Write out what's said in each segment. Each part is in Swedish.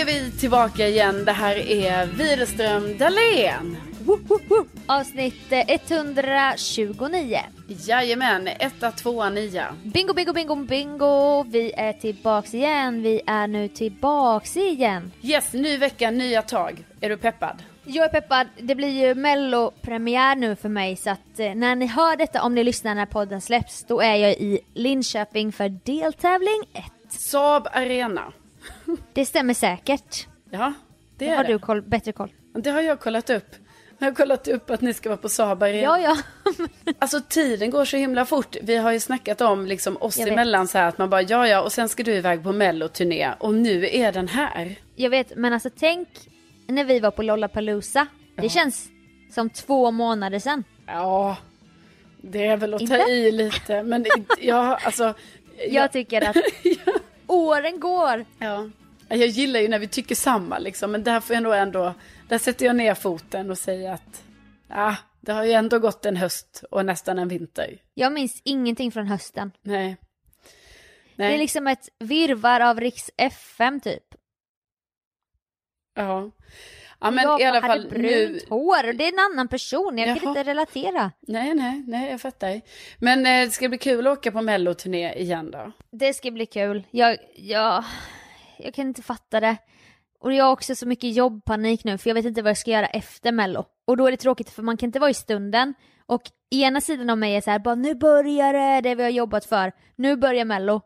är vi tillbaka igen. Det här är Widerström Dahlén. Avsnitt eh, 129. Jajamän, etta, tvåa, nia. Bingo, bingo, bingo, bingo. Vi är tillbaks igen. Vi är nu tillbaks igen. Yes, ny vecka, nya tag. Är du peppad? Jag är peppad. Det blir ju mellopremiär nu för mig så att eh, när ni hör detta, om ni lyssnar när podden släpps, då är jag i Linköping för deltävling 1. Saab Arena. Det stämmer säkert. Ja, det Det har det. du koll, bättre koll. Det har jag kollat upp. Jag har kollat upp att ni ska vara på Saab Arena. Ja, ja. Alltså tiden går så himla fort. Vi har ju snackat om liksom oss Jag vet. emellan så här att man bara ja ja och sen ska du iväg på melloturné och nu är den här. Jag vet, men alltså tänk när vi var på Lollapalooza. Det känns som två månader sedan. Ja, det är väl att ta Inte? i lite men ja alltså. Jag tycker att åren går. Ja. Jag gillar ju när vi tycker samma liksom, men där får jag nog ändå, där sätter jag ner foten och säger att, ja, det har ju ändå gått en höst och nästan en vinter. Jag minns ingenting från hösten. Nej. Det är Nej, liksom ett virvar av Riks FM typ. ja. Ja men jag i alla hade fall brunt nu, hår och det är en annan person. Jag kan Jaha. inte relatera. nej nej, nej jag fattar. Men eh, det ska bli kul att åka på melloturné igen då. Det ska bli kul. Jag, jag, jag kan inte fatta det. Och jag har också så mycket jobbpanik nu för jag vet inte vad jag ska göra efter mello. Och då är det tråkigt för man kan inte vara i stunden. Och ena sidan av mig är så här, bara nu börjar det, det vi har jobbat för. Nu börjar mello.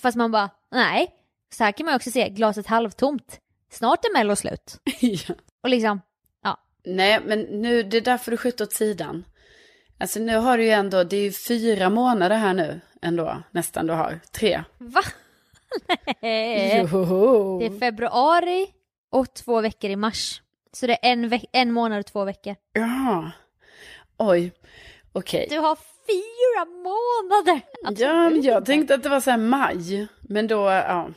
Fast man bara, nej. Så här kan man också se glaset halvtomt. Snart är mello slut. ja. Och liksom, ja. Nej men nu, det är därför du skjuter åt sidan. Alltså nu har du ju ändå, det är ju fyra månader här nu ändå, nästan du har. Tre. Va? Nej. Joho. Det är februari och två veckor i mars. Så det är en, veck- en månad och två veckor. Ja. Oj, okej. Du har fyra månader! Absolut Ja, men jag tänkte att det var så här maj. Men då, ja.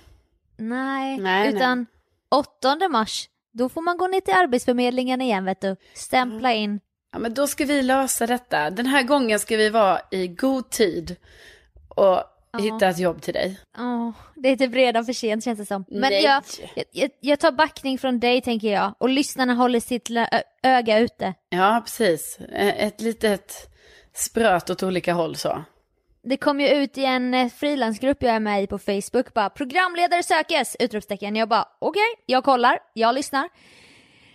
Nej, Nej, utan 8 mars, då får man gå ner till Arbetsförmedlingen igen vet du. Stämpla in. ja. Men då ska vi lösa detta. Den här gången ska vi vara i god tid och hitta ett jobb till dig. Åh, det är typ redan för sent känns det som. Men Nej. jag, jag, jag tar backning från dig tänker jag. Och lyssnarna håller sitt öga ute. Ja, precis. Ett litet spröt åt olika håll så. Det kom ju ut i en eh, frilansgrupp jag är med i på Facebook bara programledare sökes! Utropstecken. Jag bara okej, jag kollar, jag lyssnar.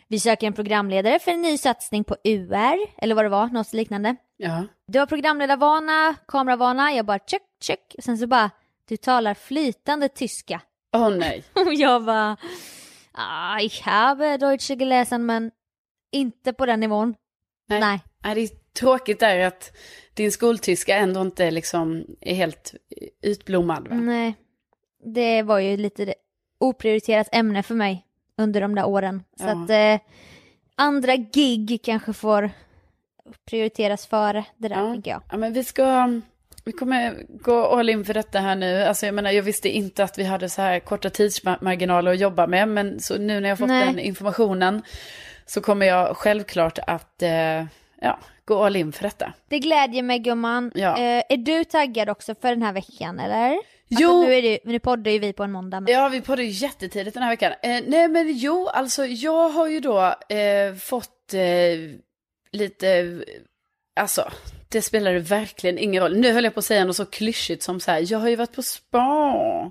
Vi söker en programledare för en ny satsning på UR, eller vad det var, något liknande. Ja. Du har programledarvana, kameravana, jag bara check, check. Sen så bara, du talar flytande tyska. Åh nej. Och jag bara, ah, ich habe Deutsche gelesen men inte på den nivån. Nej. Nej. Det tråkigt där att din skoltyska ändå inte liksom är helt utblommad. Va? Nej, det var ju lite oprioriterat ämne för mig under de där åren. Så Ja. att eh, andra gig kanske får prioriteras före det där Ja. tänker jag. Ja, men vi ska, Vi kommer gå all in för detta här nu. Alltså jag menar, jag visste inte att vi hade så här korta tidsmarginaler att jobba med. Men så nu när jag fått Nej. den informationen så kommer jag självklart att eh, ja, gå all in för detta. Det glädjer mig gumman. Ja. Eh, är du taggad också för den här veckan eller? Jo. Alltså, nu, är det, nu poddar ju vi på en måndag. Men... Ja, vi poddade ju jättetidigt den här veckan. Eh, nej, men jo, alltså jag har ju då eh, fått eh, lite, alltså, det spelade verkligen ingen roll. Nu höll jag på att säga något så klyschigt som så här, jag har ju varit på spa.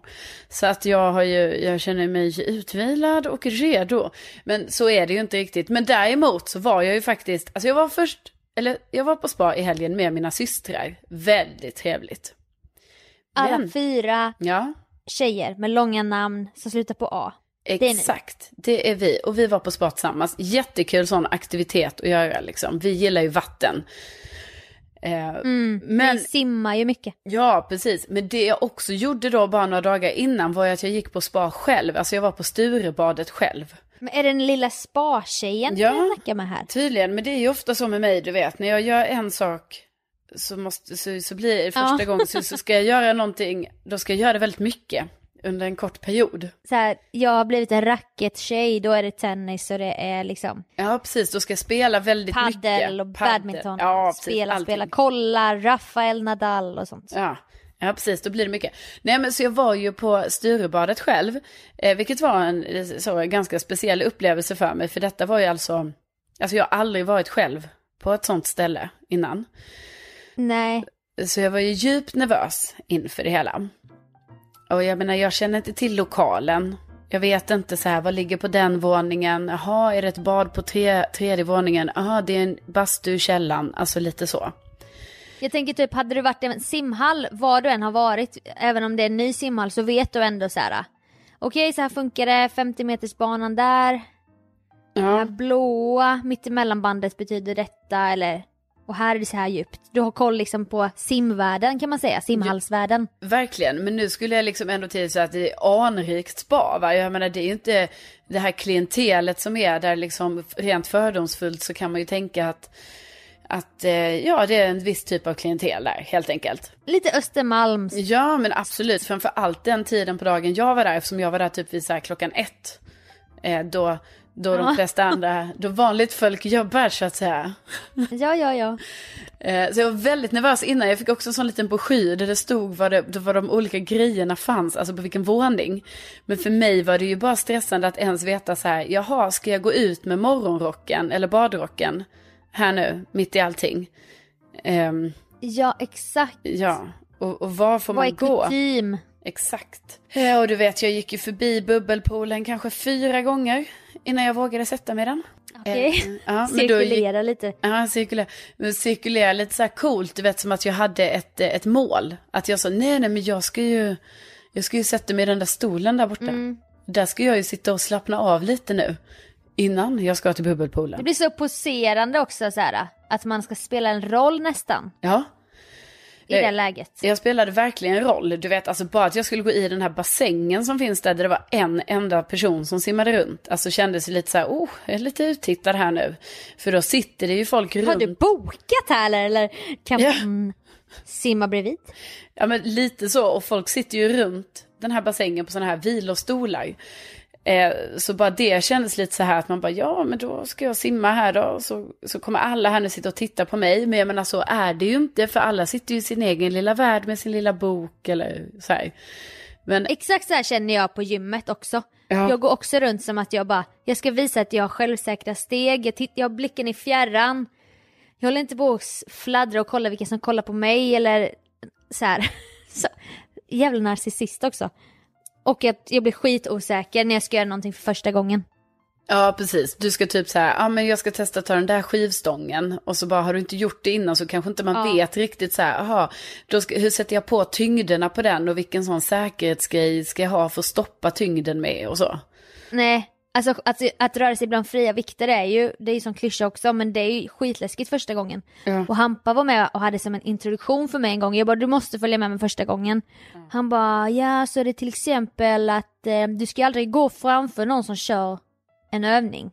Så att jag har ju, jag känner mig utvilad och redo. Men så är det ju inte riktigt. Men däremot så var jag ju faktiskt, alltså jag var först, eller jag var på spa i helgen med mina systrar. Väldigt trevligt. Alla Men- fyra Ja. tjejer med långa namn som slutar på A. är ni. Exakt, det är vi. Och vi var på spa tillsammans. Jättekul sån aktivitet att göra liksom. Vi gillar ju vatten. Eh, men, Vi simmar ju mycket. ja precis. Men det jag också gjorde då bara några dagar innan var att jag gick på spa själv. Alltså jag var på Sturebadet själv. Men är det den lilla spa-tjejen Ja. som jag snackar med här? Tydligen, men det är ju ofta så med mig, du vet. När jag gör en sak så, måste, så, så blir det första Ja. gången så, så ska jag göra någonting, då ska jag göra det väldigt mycket under en kort period. Så här, jag har blivit en rackettjej, då är det tennis och det är liksom Ja, precis. Då ska jag spela väldigt mycket. paddel och Paddel. badminton. Ja, precis. spela, allting. spela, kolla, Rafael Nadal och sånt. Ja. Ja, precis. Då blir det mycket. Nej, men så jag var ju på Sturebadet själv. Eh, vilket var en så, ganska speciell upplevelse för mig. För detta var ju alltså... Alltså jag har aldrig varit själv på ett sånt ställe innan. Nej, Så jag var ju djupt nervös inför det hela. Och jag menar, jag känner inte till lokalen. Jag vet inte så här, vad ligger på den våningen? Jaha, är det ett bad på tre, tredje våningen? Jaha, det är en bastu i källaren. Alltså lite så. Jag tänker typ hade du varit i en simhall, var du än har varit, även om det är en ny simhall så vet du ändå så här. Okej, så här funkar det, 50 meters banan där, det här Ja, blåa mittemellanbandet betyder detta eller och här är det så här djupt. Du har koll liksom på simvärlden kan man säga, simhallsvärlden. verkligen. Men nu skulle jag liksom ändå till så att det är anrikt spa. Va? Jag menar, det är ju inte det här klientelet som är där liksom rent fördomsfullt så kan man ju tänka att att eh, ja, det är en viss typ av klientel där, helt enkelt. Lite Östermalms. Ja, men absolut. Framför allt den tiden på dagen jag var där, eftersom jag var där typ vid så klockan ett. Eh, då då de flesta andra, då vanligt folk jobbar så att säga. Ja, ja, ja. Eh, så jag var väldigt nervös innan. Jag fick också en sån liten broschyr där det stod vad, det, vad de olika grejerna fanns, alltså på vilken våning. Men för mig var det ju bara stressande att ens veta så här, jaha, ska jag gå ut med morgonrocken eller badrocken här nu, mitt i allting? Ehm, Ja, exakt. ja, och, och var får Vad man är gå? kutym? Exakt. Ja, och du vet, jag gick ju förbi bubbelpoolen kanske fyra gånger innan jag vågade sätta mig i den. Okej. Eh, ja, Cirkulera lite. Ja, cirkulera. Cirkulera lite så här coolt, du vet som att jag hade ett, eh, ett mål. Att jag sa, nej, nej, men jag ska ju, jag ska ju sätta mig i den där stolen där borta. Mm. Där ska jag ju sitta och slappna av lite nu. Innan jag ska till Det bubbelpoolen. blir så poserande också så här, att man ska spela en roll nästan Ja, i det Eh, läget. jag spelade verkligen en roll. Du vet, alltså bara att jag skulle gå i den här bassängen som finns där, där det var en enda person som simmade runt. Alltså kändes det lite så här, oh, jag är lite uttittad här nu. För då sitter det ju folk Har runt. du bokat här eller, eller kan Ja. man simma bredvid? Ja men lite så, och folk sitter ju runt den här bassängen på sådana här vilostolar. Eh, så bara det kändes lite så här att man bara, ja men då ska jag simma här då. Så, så kommer alla här nu sitta och titta på mig. Men jag menar så är det ju inte, för alla sitter ju i sin egen lilla värld med sin lilla bok eller så här. Men Exakt så här känner jag på gymmet också. Ja. Jag går också runt som att jag bara, jag ska visa att jag har självsäkra steg, jag, titt, jag har blicken i fjärran. Jag håller inte på att fladdra och kolla vilka som kollar på mig eller så här. Så, jävla narcissist också. Och att jag blir skitosäker när jag ska göra någonting för första gången. Ja, precis. Du ska typ så här, ja men jag ska testa att ta den där skivstången. Och så bara, har du inte gjort det innan så kanske inte man Ja. vet riktigt så här, aha, då ska, hur sätter jag på tyngderna på den och vilken sån säkerhetsgrej ska jag ha för att stoppa tyngden med och så. Nej, alltså att, att röra sig bland fria vikter är ju, det är ju som klyscha också, men det är ju skitläskigt första gången. Ja. Och Hampa var med och hade som en introduktion för mig en gång, jag bara du måste följa med mig första gången. Han bara, ja så är det till exempel att eh, du ska aldrig gå framför någon som kör en övning.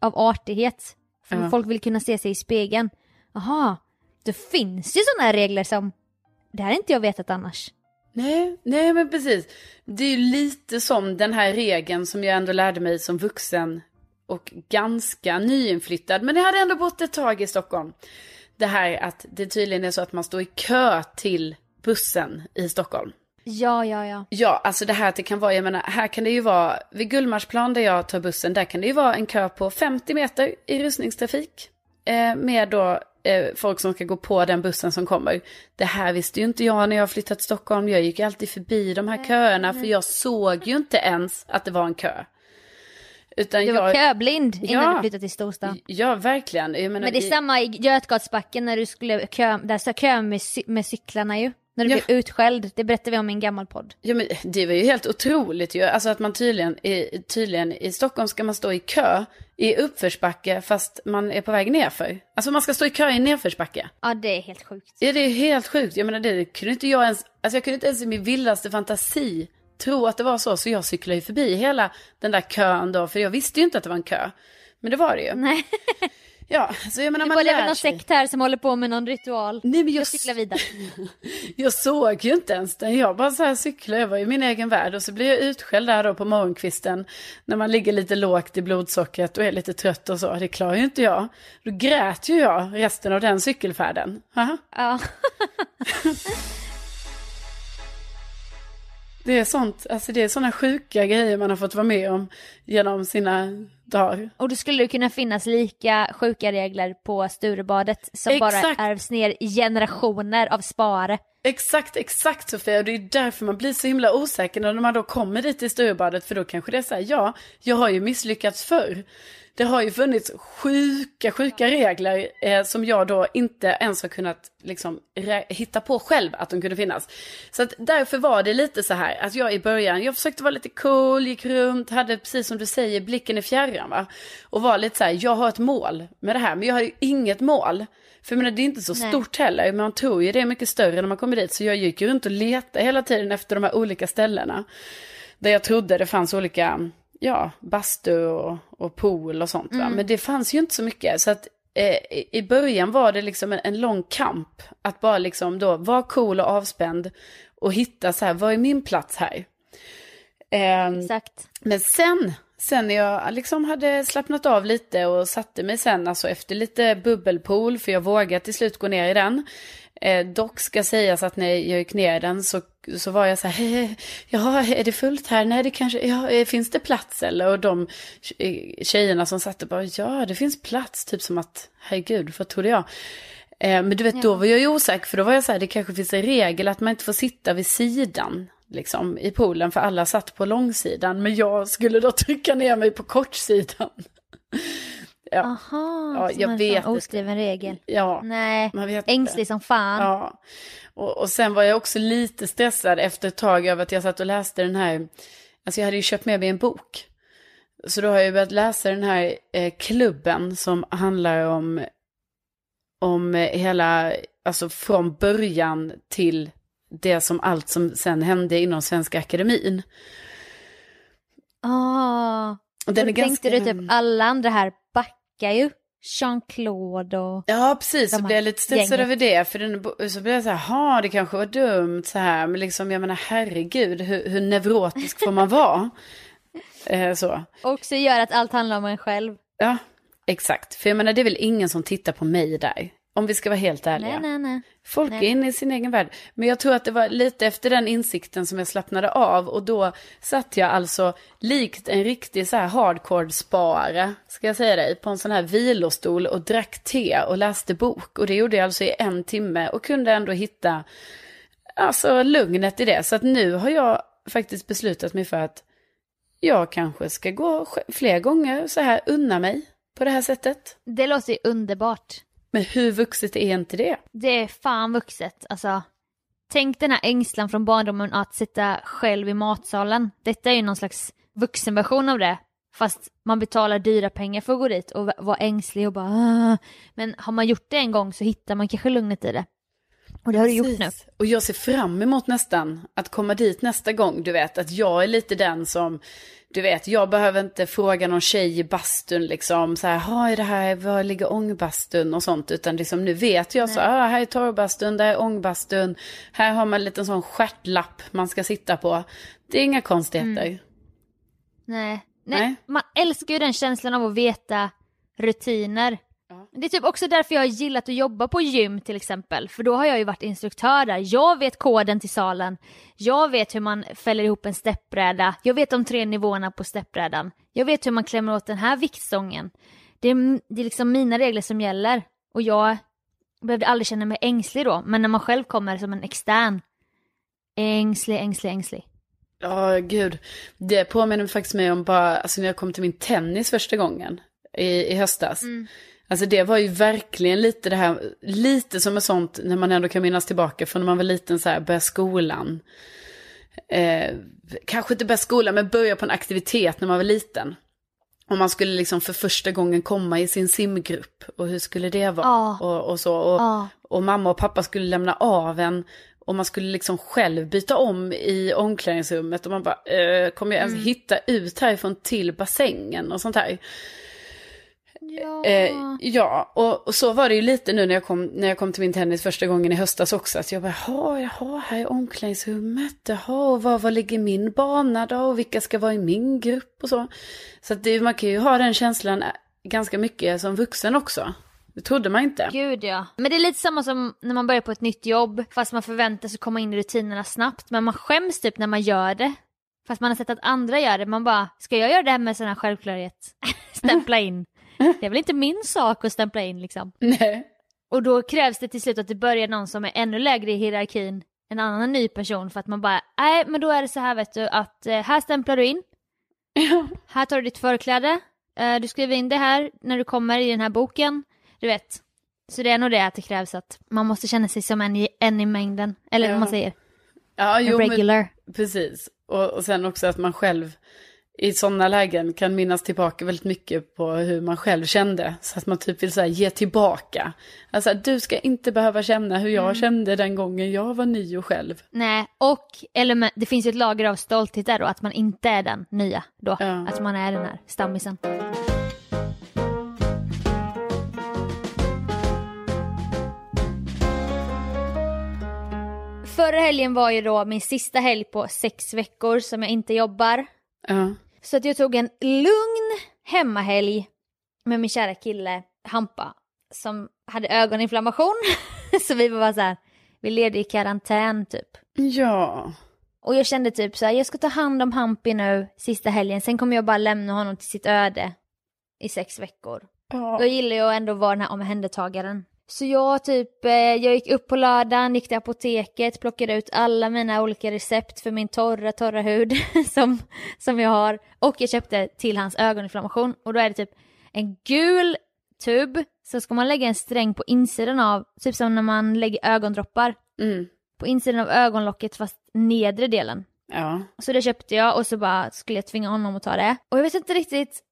Av artighet. För Ja. folk vill kunna se sig i spegeln. Jaha, det finns ju sådana regler som det här är inte jag vetat annars. Nej, nej men precis. Det är ju lite som den här regeln som jag ändå lärde mig som vuxen och ganska nyinflyttad. Men jag hade ändå bott ett tag i Stockholm. Det här att det tydligen är så att man står i kö till bussen i Stockholm. Ja, ja, ja. Ja, alltså det här att det kan vara, jag menar, här kan det ju vara, vid Gullmarsplan där jag tar bussen, där kan det ju vara en kö på 50 meter i rusningstrafik. Eh, med då eh, folk som ska gå på den bussen som kommer. Det här visste ju inte jag när jag flyttade till Stockholm. Jag gick alltid förbi de här köerna för jag såg ju inte ens att det var en kö. Utan Du var jag, köblind innan Ja. du flyttade till storstan. Ja, verkligen. Menar, Men det är i- samma i Götgatsbacken när du skulle kö, där står kö med, cy- med cyklarna ju. När du Ja. blev utskälld, det berättade vi om i en gammal podd. Ja, men det var ju helt otroligt ju. Alltså att man tydligen, i, tydligen i Stockholm ska man stå i kö i uppförsbacke fast man är på väg nerför. Alltså man ska stå i kö i nedförsbacke. Ja det är helt sjukt. Ja, det är helt sjukt. Jag menar det kunde inte jag ens, alltså jag kunde inte ens i min vildaste fantasi tro att det var så. Så jag cyklade ju förbi hela den där kön då, för jag visste ju inte att det var en kö. Men det var det ju. Nej, Ja, så jag menar det man var det väl lär någon sig. sekt här som håller på med någon ritual. Nej, men jag, Jag cyklar vidare. jag såg ju inte ens den. Jag bara så här cyklade, jag var i min egen värld. Och så blev jag utskälld där då på morgonkvisten. När man ligger lite lågt i blodsockret och är lite trött och så. Det klarar ju inte jag. Då grät ju jag resten av den cykelfärden. Aha. Ja. Det är sånt, alltså det är sådana sjuka grejer man har fått vara med om genom sina dagar. Och då skulle det kunna finnas lika sjuka regler på Sturebadet som bara Exakt. ärvs ner i generationer av spare. Exakt, exakt Sofia. Och det är därför man blir så himla osäker när man då kommer dit i Sturebadet. För då kanske det är så här, ja, jag har ju misslyckats förr. Det har ju funnits sjuka, sjuka regler eh, som jag då inte ens har kunnat liksom hitta på själv att de kunde finnas. Så att därför var det lite så här att jag i början, jag försökte vara lite cool, gick runt, hade precis som du säger blicken i fjärran va. Och var lite så här, jag har ett mål med det här, men jag har ju inget mål. För jag menar, det är inte så Nej. stort heller, men man tror ju det är mycket större när man kommer dit. Så jag gick ju runt och letade hela tiden efter de här olika ställena. Där jag trodde det fanns olika, ja, bastu och, och pool och sånt. Va? Men det fanns ju inte så mycket. Så att eh, i- början var det liksom en, en lång kamp. Att bara liksom då vara cool och avspänd. Och hitta så här, vad är min plats här? Ehm, Exakt. men sen, sen när jag liksom hade slappnat av lite och satte mig sen, alltså efter lite bubbelpool, för jag vågade till slut gå ner i den. Eh, dock ska sägas att när jag gick ner i den så, så var jag så här, ja, är det fullt här? Nej, det kanske, ja, eh, finns det plats eller? Och de eh, tjejerna som satt där bara, ja, det finns plats, typ som att, herregud, vad trodde jag? Eh, men du vet, då var jag ju osäker, för då var jag så här, det kanske finns en regel att man inte får sitta vid sidan, liksom, i poolen, för alla satt på långsidan, men jag skulle då trycka ner mig på kortsidan. ja, Aha, Ja, som jag en vet oskriven regel. ja, Nej, man vet inte. ängslig som fan. Ja, och, och sen var jag också lite stressad efter ett tag över att jag satt och läste den här, alltså jag hade ju köpt med mig en bok. Så då har jag börjat läsa den här eh, klubben som handlar om, om hela, alltså från början till det som allt som sen hände inom Svenska Akademin. Ah. Och den och är då tänkte ganska... du typ alla andra här backar ju. Jean-Claude och... Ja, precis. Så blev jag lite stressad över det. För den, så blev jag så här, ha det kanske var dumt så här. Men liksom, jag menar herregud, hur, hur neurotisk får man vara? eh, så. Också gör att allt handlar om en själv. Ja, exakt. För jag menar, det är väl ingen som tittar på mig där. Om vi ska vara helt ärliga. Nej, nej, nej. Folk Nej. är inne i sin egen värld. Men jag tror att det var lite efter den insikten som jag slappnade av. Och då satt jag alltså likt en riktig så här hardcore-spare, ska jag säga dig, på en sån här vilostol och drack te och läste bok. Och det gjorde jag alltså i en timme och kunde ändå hitta alltså lugnet i det. Så att nu har jag faktiskt beslutat mig för att jag kanske ska gå fler gånger så här, unna mig på det här sättet. Det låter ju underbart. Men hur vuxet är inte det? Det är fan vuxet. Alltså, tänk den här ängslan från barndomen att sitta själv i matsalen. Detta är ju någon slags vuxenversion av det. Fast man betalar dyra pengar för att gå dit och vara ängslig och bara ah. Men har man gjort det en gång så hittar man kanske lugnet i det. Och det har du gjort nu. Precis. Och jag ser fram emot nästan att komma dit nästa gång, du vet. Att jag är lite den som, du vet, jag behöver inte fråga någon tjej i bastun liksom, så här, ha är det här, var ligger ångbastun och sånt. Utan liksom nu vet jag så, ah, här är torrbastun, där är ångbastun. Här har man en liten sån stjärtlapp man ska sitta på. Det är inga konstigheter. Mm. Nej. Nej. Nej. Man älskar ju den känslan av att veta rutiner. Det är typ också därför jag har gillat att jobba på gym till exempel. För då har jag ju varit instruktör där. Jag vet koden till salen. Jag vet hur man fäller ihop en steppbräda. Jag vet de tre nivåerna på steppbrädan. Jag vet hur man klämmer åt den här viktstången. Det är, det är liksom mina regler som gäller. Och jag behövde aldrig känna mig ängslig då. Men när man själv kommer som en extern. Ängslig, ängslig, ängslig. Ja, gud. Det påminner faktiskt mig om bara, alltså när jag kom till min tennis första gången i, i höstas. Alltså det var ju verkligen lite det här, lite som ett sånt, när man ändå kan minnas tillbaka från när man var liten så här, börja skolan. Eh, kanske inte börja skolan, men börja på en aktivitet när man var liten. Och man skulle liksom för första gången komma i sin simgrupp. Och hur skulle det vara? Ja. Och, och så. Och, Ja. och mamma och pappa skulle lämna av en. Och man skulle liksom själv byta om i omklädningsrummet. Och man bara, eh, kommer jag ens hitta ut härifrån till bassängen och sånt här? Ja. Eh, ja, och, och så var det ju lite nu när jag, kom, när jag kom till min tennis första gången i höstas också. Att jag bara, jaha, jaha, här är omklädningsrummet. Jaha, och var, var ligger min bana då? Och vilka ska vara i min grupp och så. Så att det, man kan ju ha den känslan ganska mycket som vuxen också. Det trodde man inte. Gud ja. Men det är lite samma som när man börjar på ett nytt jobb, fast man förväntar sig komma in i rutinerna snabbt, men man skäms typ när man gör det. Fast man har sett att andra gör det, man bara, ska jag göra det här med sån här självklarhet? stämpla in. Det är väl inte min sak att stämpla in liksom. Nej. Och då krävs det till slut att det börjar någon som är ännu lägre i hierarkin, en annan ny person, för att man bara, nej men då är det så här vet du, att eh, här stämplar du in, här tar du ditt förkläde, eh, du skriver in det här när du kommer i den här boken, du vet. Så det är nog det att det krävs att man måste känna sig som en i, en i mängden, eller Ja. vad man säger, Ja, jo, men, regular. precis. Och, och sen också att man själv i sådana lägen kan minnas tillbaka väldigt mycket på hur man själv kände. Så att man typ vill så här, ge tillbaka. Alltså du ska inte behöva känna hur jag Mm. kände den gången jag var ny och själv. Nej, och element, det finns ju ett lager av stolthet där då, att man inte är den nya då. Ja. Att man är den här stammisen. Förra helgen var ju då min sista helg på sex veckor som jag inte jobbar. Ja. Så att jag tog en lugn hemmahelg med min kära kille Hampa som hade ögoninflammation. så vi var bara så här, vi levde i karantän typ. Ja. Och jag kände typ så här, jag ska ta hand om Hampi nu sista helgen, sen kommer jag bara lämna honom till sitt öde i sex veckor. ja. Jag gillar ju ändå att vara den här omhändertagaren. Så jag typ, eh, jag gick upp på lördagen, gick till apoteket, plockade ut alla mina olika recept för min torra, torra hud som, som jag har. Och jag köpte till hans ögoninflammation och då är det typ en gul tub, så ska man lägga en sträng på insidan av, typ som när man lägger ögondroppar. Mm. På insidan av ögonlocket fast nedre delen. Ja. Så det köpte jag och så bara skulle jag tvinga honom att ta det. Och jag vet inte riktigt,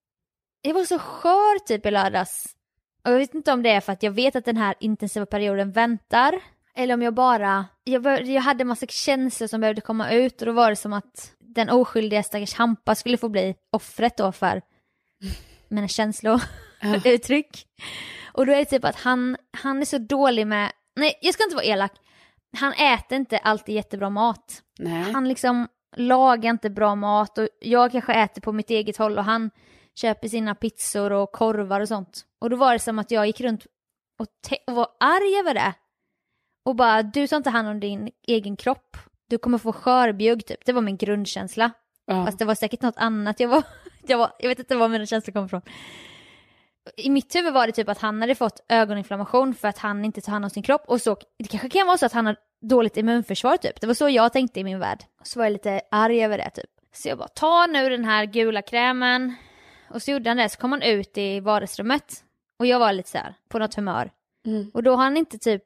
jag var så skör typ i lördags. Och jag vet inte om det är för att jag vet att den här intensiva perioden väntar. Eller om jag bara, jag, bör, jag hade en massa känslor som behövde komma ut och då var det som att den oskyldiga stackars Hampa skulle få bli offret då för mina känslouttryck. Och då är det typ att han, han är så dålig med, nej jag ska inte vara elak, han äter inte alltid jättebra mat. Nej. Han liksom lagar inte bra mat och jag kanske äter på mitt eget håll och han köper sina pizzor och korvar och sånt. Och då var det som att jag gick runt och, och var arg över det. Och bara, du tar inte hand om din egen kropp. Du kommer få skörbjugg typ. Det var min grundkänsla. Ja. Fast det var säkert något annat. Jag, var, jag, var, jag vet inte var mina känslor kom ifrån. I mitt huvud var det typ att han hade fått ögoninflammation för att han inte tar hand om sin kropp. Och så, det kanske kan vara så att han har dåligt immunförsvar typ. Det var så jag tänkte i min värld. Så var jag lite arg över det typ. Så jag bara, ta nu den här gula krämen. Och så gjorde han det, så kom han ut i vardagsrummet. Och jag var lite så här på något humör. Mm. Och då har han inte typ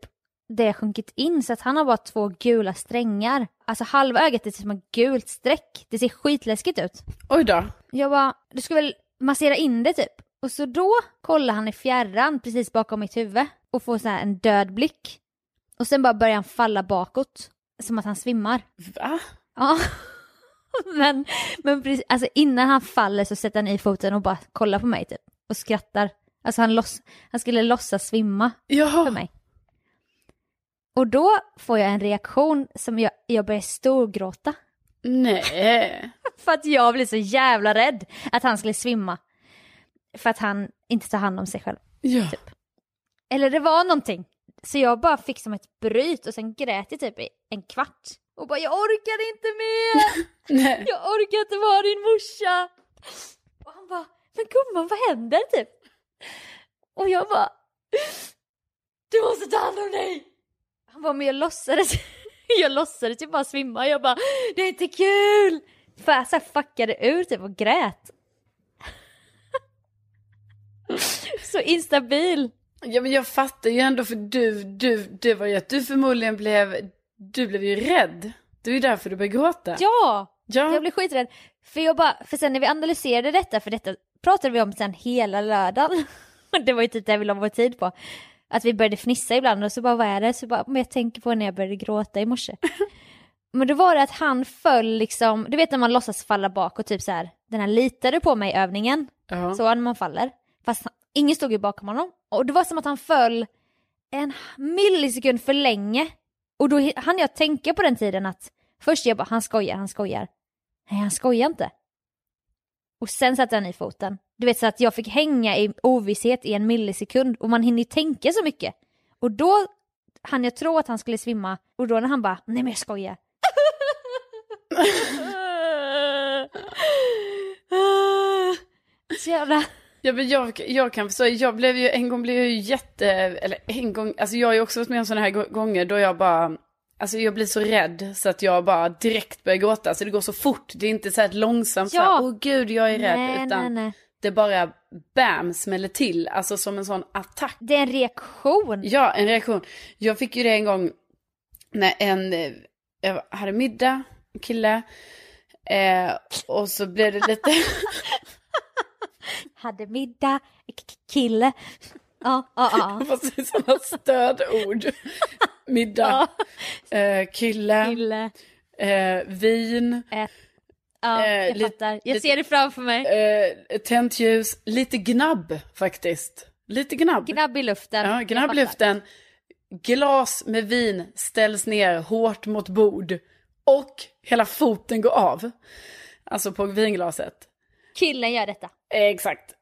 det sjunkit in så att han har bara två gula strängar. Alltså halva ögat är som ett gult streck. Det ser skitläskigt ut. Oj då. Jag bara, du ska väl massera in det typ? Och så då kollar han i fjärran precis bakom mitt huvud och får så här en död blick. Och sen bara börjar han falla bakåt. Som att han svimmar. Va? Ja. men, men precis, alltså innan han faller så sätter han i foten och bara kollar på mig typ. Och skrattar. Alltså han, loss, han skulle låtsas svimma för Ja. mig. Och då får jag en reaktion som jag, jag börjar storgråta. Nej. För att jag blev så jävla rädd att han skulle svimma. För att han inte tar hand om sig själv. Ja. Eller det var någonting. Så jag bara fick som ett bryt och sen grät jag typ i en kvart. Och bara jag orkar inte mer! Jag orkar inte vara din morsa! Och han bara, men gumman vad händer typ? Och jag bara, du måste ta hand om dig! Han bara, men jag låtsades, jag låtsades ju bara svimma. Jag bara, det är inte kul! För jag så här fuckade ur typ och grät. Så instabil. Ja men jag fattar ju ändå för du, du, det var ju att du förmodligen blev, du blev ju rädd. Det är ju därför du började gråta. Ja! Ja. Jag blev skiträdd. För jag bara, för sen när vi analyserade detta, för detta pratade vi om sen hela lördagen. det var ju typ det vi la vår tid på. Att vi började fnissa ibland och så bara, vad är det? Så bara, men jag tänker på när jag började gråta i morse. men då var det att han föll liksom, du vet när man låtsas falla bak och typ så här, den här litade på mig övningen. Ja. Så när man faller. Fast han, ingen stod ju bakom honom. Och det var som att han föll en millisekund för länge. Och då hann jag tänka på den tiden att först jag bara, han skojar, han skojar. Nej, han skojar inte. Och sen satte han i foten. Du vet så att jag fick hänga i ovisshet i en millisekund och man hinner ju tänka så mycket. Och då hann jag tro att han skulle svimma och då när han bara, nej men jag skojar. så jävla... Ja men jag, jag kan förstå, jag blev ju, en gång blev jag ju jätte, eller en gång, alltså jag har ju också varit med om sådana här gå- gånger då jag bara, alltså jag blir så rädd så att jag bara direkt börjar gråta. Så det går så fort, det är inte så här långsamt så här, Ja. åh gud jag är rädd, Nej, utan nej, nej. det bara bam smäller till, alltså som en sån attack. Det är en reaktion. Ja, en reaktion. Jag fick ju det en gång när en, jag hade middag, en kille, eh, och så blev det lite, Hade middag, kille. Ja, ja, ja. är sådana stödord. Middag, eh, kille, Kille. eh, vin, Ja, Eh, jag lite- fattar. Jag ser det framför mig. eh, tänt ljus, lite gnabb faktiskt. Lite gnabb. Gnabb i luften. Ja, gnabb i luften. Glas med vin ställs ner hårt mot bord. Och hela foten går av. Alltså på vinglaset. Killen gör detta. Exakt.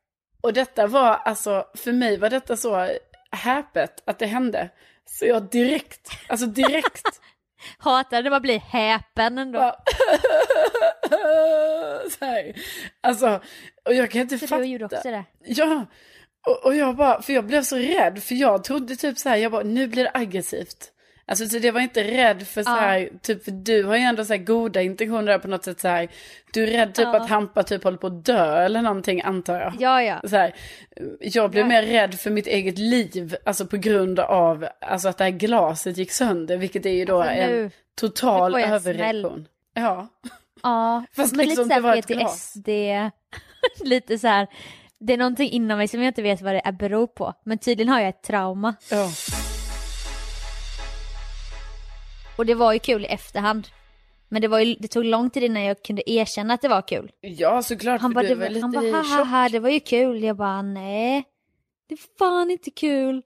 Och detta var alltså, för mig var detta så häpet att det hände. Så jag direkt, alltså direkt. Hatar det bara blir häpen ändå. bara, så här. Alltså, och jag kan inte För fatta. du gjorde också det. Ja, och, och jag bara, för jag blev så rädd, för jag trodde typ så här, jag bara, nu blir det aggressivt. Alltså så det var inte rädd för så här, typ för du har ju ändå så här goda intentioner där på något sätt så här. Du är rädd typ Ja. att Hampa typ håller på att dö eller någonting antar jag. Ja, ja. Så här, jag blev mer rädd för mitt eget liv, alltså på grund av alltså att det här glaset gick sönder, vilket är ju då Alltså, nu- en total överreaktion. Ja, Ja, Fast men liksom lite det var såhär ett glas. PTSD. lite så här. Det är någonting inom mig som jag inte vet vad det beror på. Men tydligen har jag ett trauma. ja. Och det var ju kul i efterhand. Men det, var ju, det tog lång tid innan jag kunde erkänna att det var kul. ja såklart, Han bara, det, var han bara ha, ha, det var ju kul. Jag bara nej. Det är fan inte kul.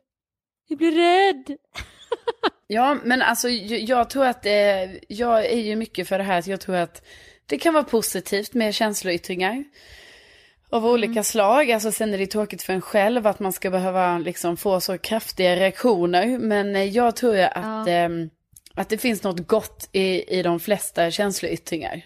Jag blir rädd. Ja, men alltså jag, jag tror att det, jag är ju mycket för det här, så jag tror att det kan vara positivt med känsloyttringar. Av Mm. olika slag, alltså sen är det tråkigt för en själv att man ska behöva liksom få så kraftiga reaktioner. Men eh, jag tror ju att, ehm, att det finns något gott i, i de flesta känsloyttringar.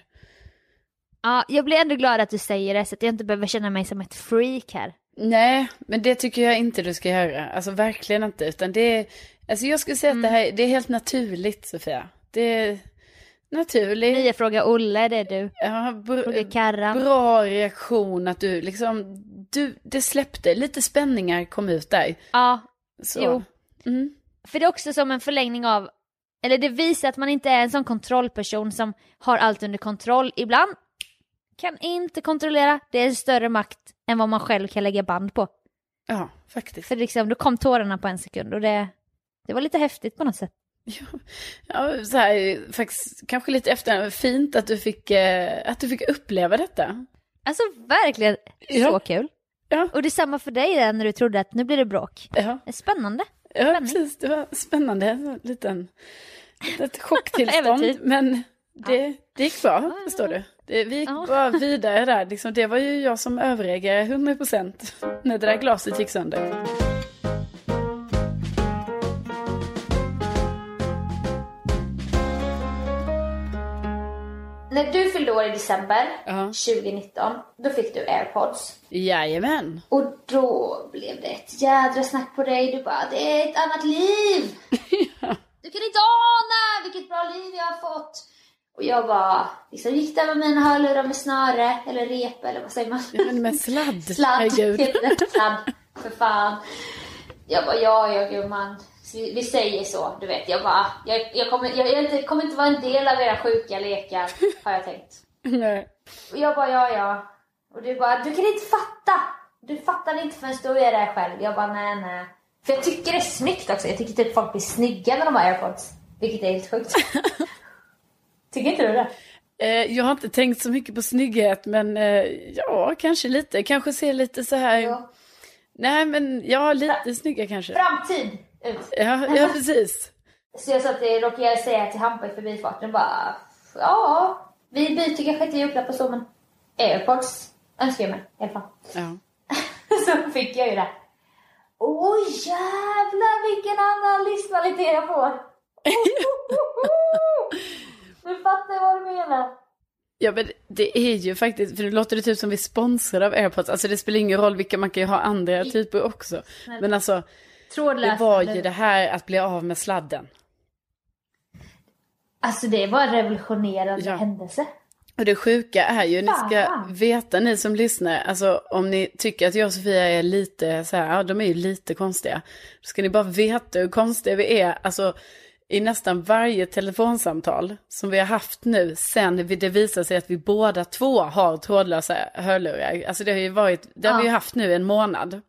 Ja, jag blir ändå glad att du säger det så att jag inte behöver känna mig som ett freak här. Nej, men det tycker jag inte du ska göra. Alltså verkligen inte. Utan det är, alltså jag skulle säga att det Mm. här det är helt naturligt Sofia. Det är naturligt. Nya fråga Olle, det är du. Ja, br- Karra. bra reaktion att du liksom, du, det släppte, lite spänningar kom ut där. Ja, Så. Jo. Mm. För det är också som en förlängning av, eller det visar att man inte är en sån kontrollperson som har allt under kontroll. Ibland kan inte kontrollera, det är en större makt än vad man själv kan lägga band på. Ja, faktiskt. För liksom, då kom tårarna på en sekund och det, det var lite häftigt på något sätt. Ja, så här, faktiskt, kanske lite efter, fint att du fick, eh, att du fick uppleva detta. Alltså verkligen Ja. så kul. Ja. Och det är samma för dig där när du trodde att nu blir det bråk. Ja, Det är Spännande. ja Spänning. precis, det var spännande, en liten, ett chocktillstånd, men det, det gick bra, förstår du. Det, vi gick Ja. bara vidare där, liksom, det var ju jag som överreagerade 100% när det där glaset gick sönder. När du fyllde år i december Ja. 2019, då fick du airpods. Jajamän. Och då blev det ett jädra snack på dig. Du bara, det är ett annat liv! Du kan inte ana vilket bra liv jag har fått! Och jag bara, liksom gick där med mina hörlurar med snöre, eller rep, eller vad säger man? Ja, men med sladd, Sladd, herregud. sladd, för fan. Jag bara, ja, ja gumman. Vi, vi säger så, du vet. Jag bara, jag, jag, kommer, jag, jag inte, kommer inte vara en del av era sjuka lekar, har jag tänkt. Nej. Och jag bara, ja, ja. Och du bara, du kan inte fatta! Du fattar inte förrän du är där själv. Jag bara, nej, nej. För jag tycker det är snyggt också. Jag tycker typ folk blir snygga när de har airpods. Vilket är helt sjukt. tycker inte du det? Eh, jag har inte tänkt så mycket på snygghet, men eh, ja, kanske lite. Kanske ser lite så här... Ja. Nej, men ja, lite snygga kanske. Framtid! Ut. Ja, ja, precis. Så jag sa att det råkade säga till Hampa i förbifarten bara, ja, vi byter kanske inte julklappar så men airpods önskar jag mig i alla fall. Ja. så fick jag ju det. Åh jävlar vilken annan livskvalitet jag får! nu fattar jag vad du menar. ja, men det är ju faktiskt, för nu låter det typ som vi sponsrar av airpods. Alltså det spelar ingen roll vilka, man kan ju ha andra typer också. Men alltså, det Trådlöst. var ju det här att bli av med sladden. Alltså det var en revolutionerande Ja. händelse. Och det sjuka är ju, ni ska veta ni som lyssnar, alltså om ni tycker att jag och Sofia är lite så här, ja de är ju lite konstiga. Då ska ni bara veta hur konstiga vi är, alltså i nästan varje telefonsamtal som vi har haft nu sen det visar sig att vi båda två har trådlösa hörlurar. Alltså det har ju varit, det har vi ju haft nu en månad.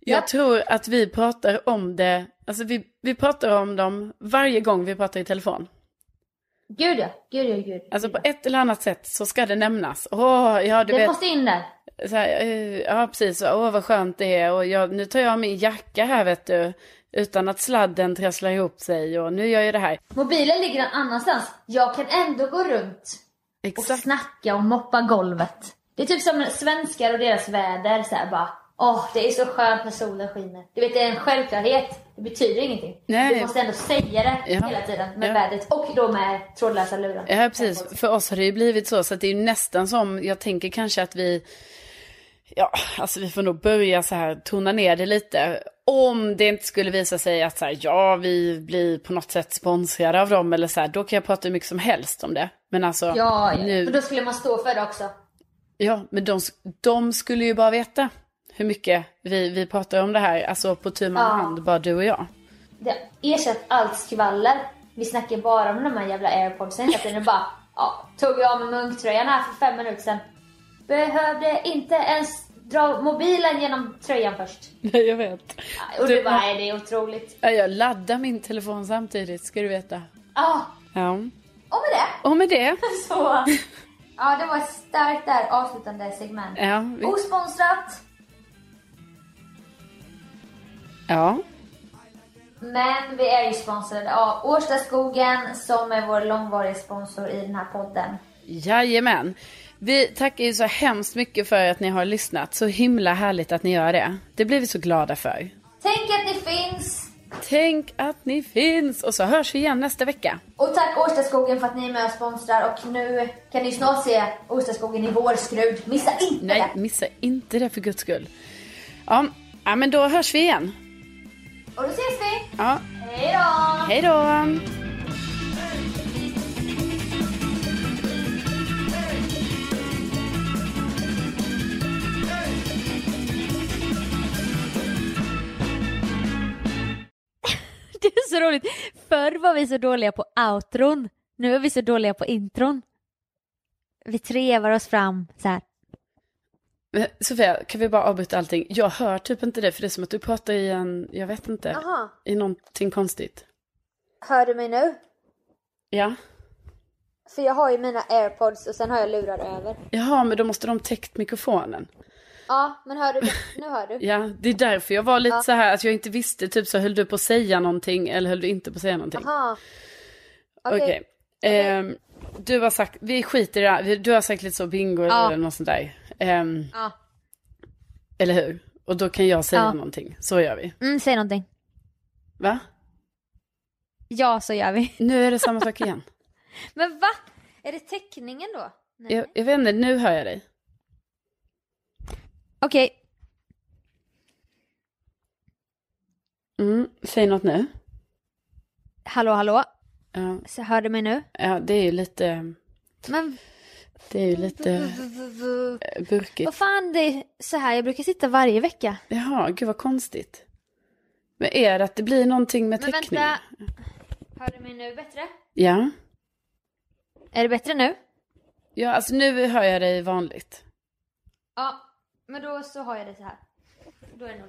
Jag Ja. tror att vi pratar om det, alltså vi, vi pratar om dem varje gång vi pratar i telefon. Gud ja, gud ja, gud. Alltså gud, på ja. ett eller annat sätt så ska det nämnas. Åh, ja du Det vet. måste in där. Så här, eh, ja precis, åh vad skönt det är. Och jag, nu tar jag min jacka här vet du. Utan att sladden trasslar ihop sig och nu gör jag det här. Mobilen ligger någon annanstans. Jag kan ändå gå runt och Exakt. snacka och moppa golvet. Det är typ som svenskar och deras väder. Så här bara, åh det är så skönt när solen skiner. Du vet det är en självklarhet. Det betyder ingenting. Nej. Du måste ändå säga det Ja. hela tiden med Ja. vädret. Och då med trådlösa lurar. Ja precis, för oss har det ju blivit så. Så att det är ju nästan som, jag tänker kanske att vi, ja alltså vi får nog börja så här tona ner det lite. Om det inte skulle visa sig att så här, ja vi blir på något sätt sponsrade av dem eller så här, då kan jag prata hur mycket som helst om det. Men alltså, Ja, ja. nu, För då skulle man stå för det också. Ja, men de, de skulle ju bara veta hur mycket vi, vi pratar om det här, alltså på tu man Ja. hand, bara du och jag. Det har ersatt allt skvaller. Vi snackar bara om de här jävla airpodsen hela tiden. Bara, ja, tog jag av mig munktröjan här för fem minuter sedan. Behövde inte ens dra mobilen genom tröjan först. Nej, jag vet. Och Du- du bara, nej det är otroligt. Ja, jag laddar min telefon samtidigt, ska du veta. Ja, Ja. och med det Och med det, så. Ja, det var ett starkt där avslutande segment. ja, vi, Osponsrat, ja, men vi är ju sponsrade av Årstaskogen som är vår långvariga sponsor i den här podden. jajamän. Vi tackar ju så hemskt mycket för att ni har lyssnat. Så himla härligt att ni gör det. Det blir vi så glada för. Tänk att ni finns! Tänk att ni finns! Och så hörs vi igen nästa vecka. Och tack Årstaskogen för att ni är med och sponsrar och nu kan ni snart se Årstaskogen i vårskrud. Missa inte Nej, det! missa inte det för guds skull. Ja, ja men då hörs vi igen. Och då ses vi! Ja, Hej då! hej då! Det är så roligt. Förr var vi så dåliga på outron. Nu är vi så dåliga på intron. Vi trevar oss fram så här. Men, Sofia, kan vi bara avbryta allting? Jag hör typ inte det, för det är som att du pratar i en, jag vet inte, Jaha. i någonting konstigt. Hör du mig nu? Ja. För jag har ju mina airpods och sen har jag lurar över. Jaha, men då måste de täckt mikrofonen. Ja, men hör du? Nu hör du. Ja, det är därför jag var lite så här att jag inte visste, typ så höll du på att säga någonting eller höll du inte på att säga någonting? Aha. Okej. Okej. Ehm, du har sagt, vi skiter i det här, du har sagt lite så bingo Ja. eller något sånt där. Ehm, Ja. Eller hur? Och då kan jag säga Ja. någonting, så gör vi. Mm, säg någonting. Va? Ja, så gör vi. Nu är det samma sak igen. Men va? Är det teckningen då? Nej. Jag, jag vet inte, nu hör jag dig. Okej, Mm, säg något nu. hallå hallå. Ja, Så hör du mig nu? ja, det är ju lite, Men det är ju lite eh, burkigt. vad fan, det är så här jag brukar sitta varje vecka. Jaha, gud vad konstigt. Men är det att det blir någonting med Men teckning? vänta. Hör du mig nu bättre? Ja. Är det bättre nu? Ja, alltså nu hör jag dig vanligt. Ja, men då så har jag det så här. Då är det nog.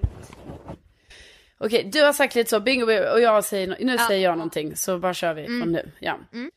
Okej, du har sagt lite så, bingo, och jag säger, nu Ja. säger jag någonting, så bara kör vi från nu. Ja. Mm.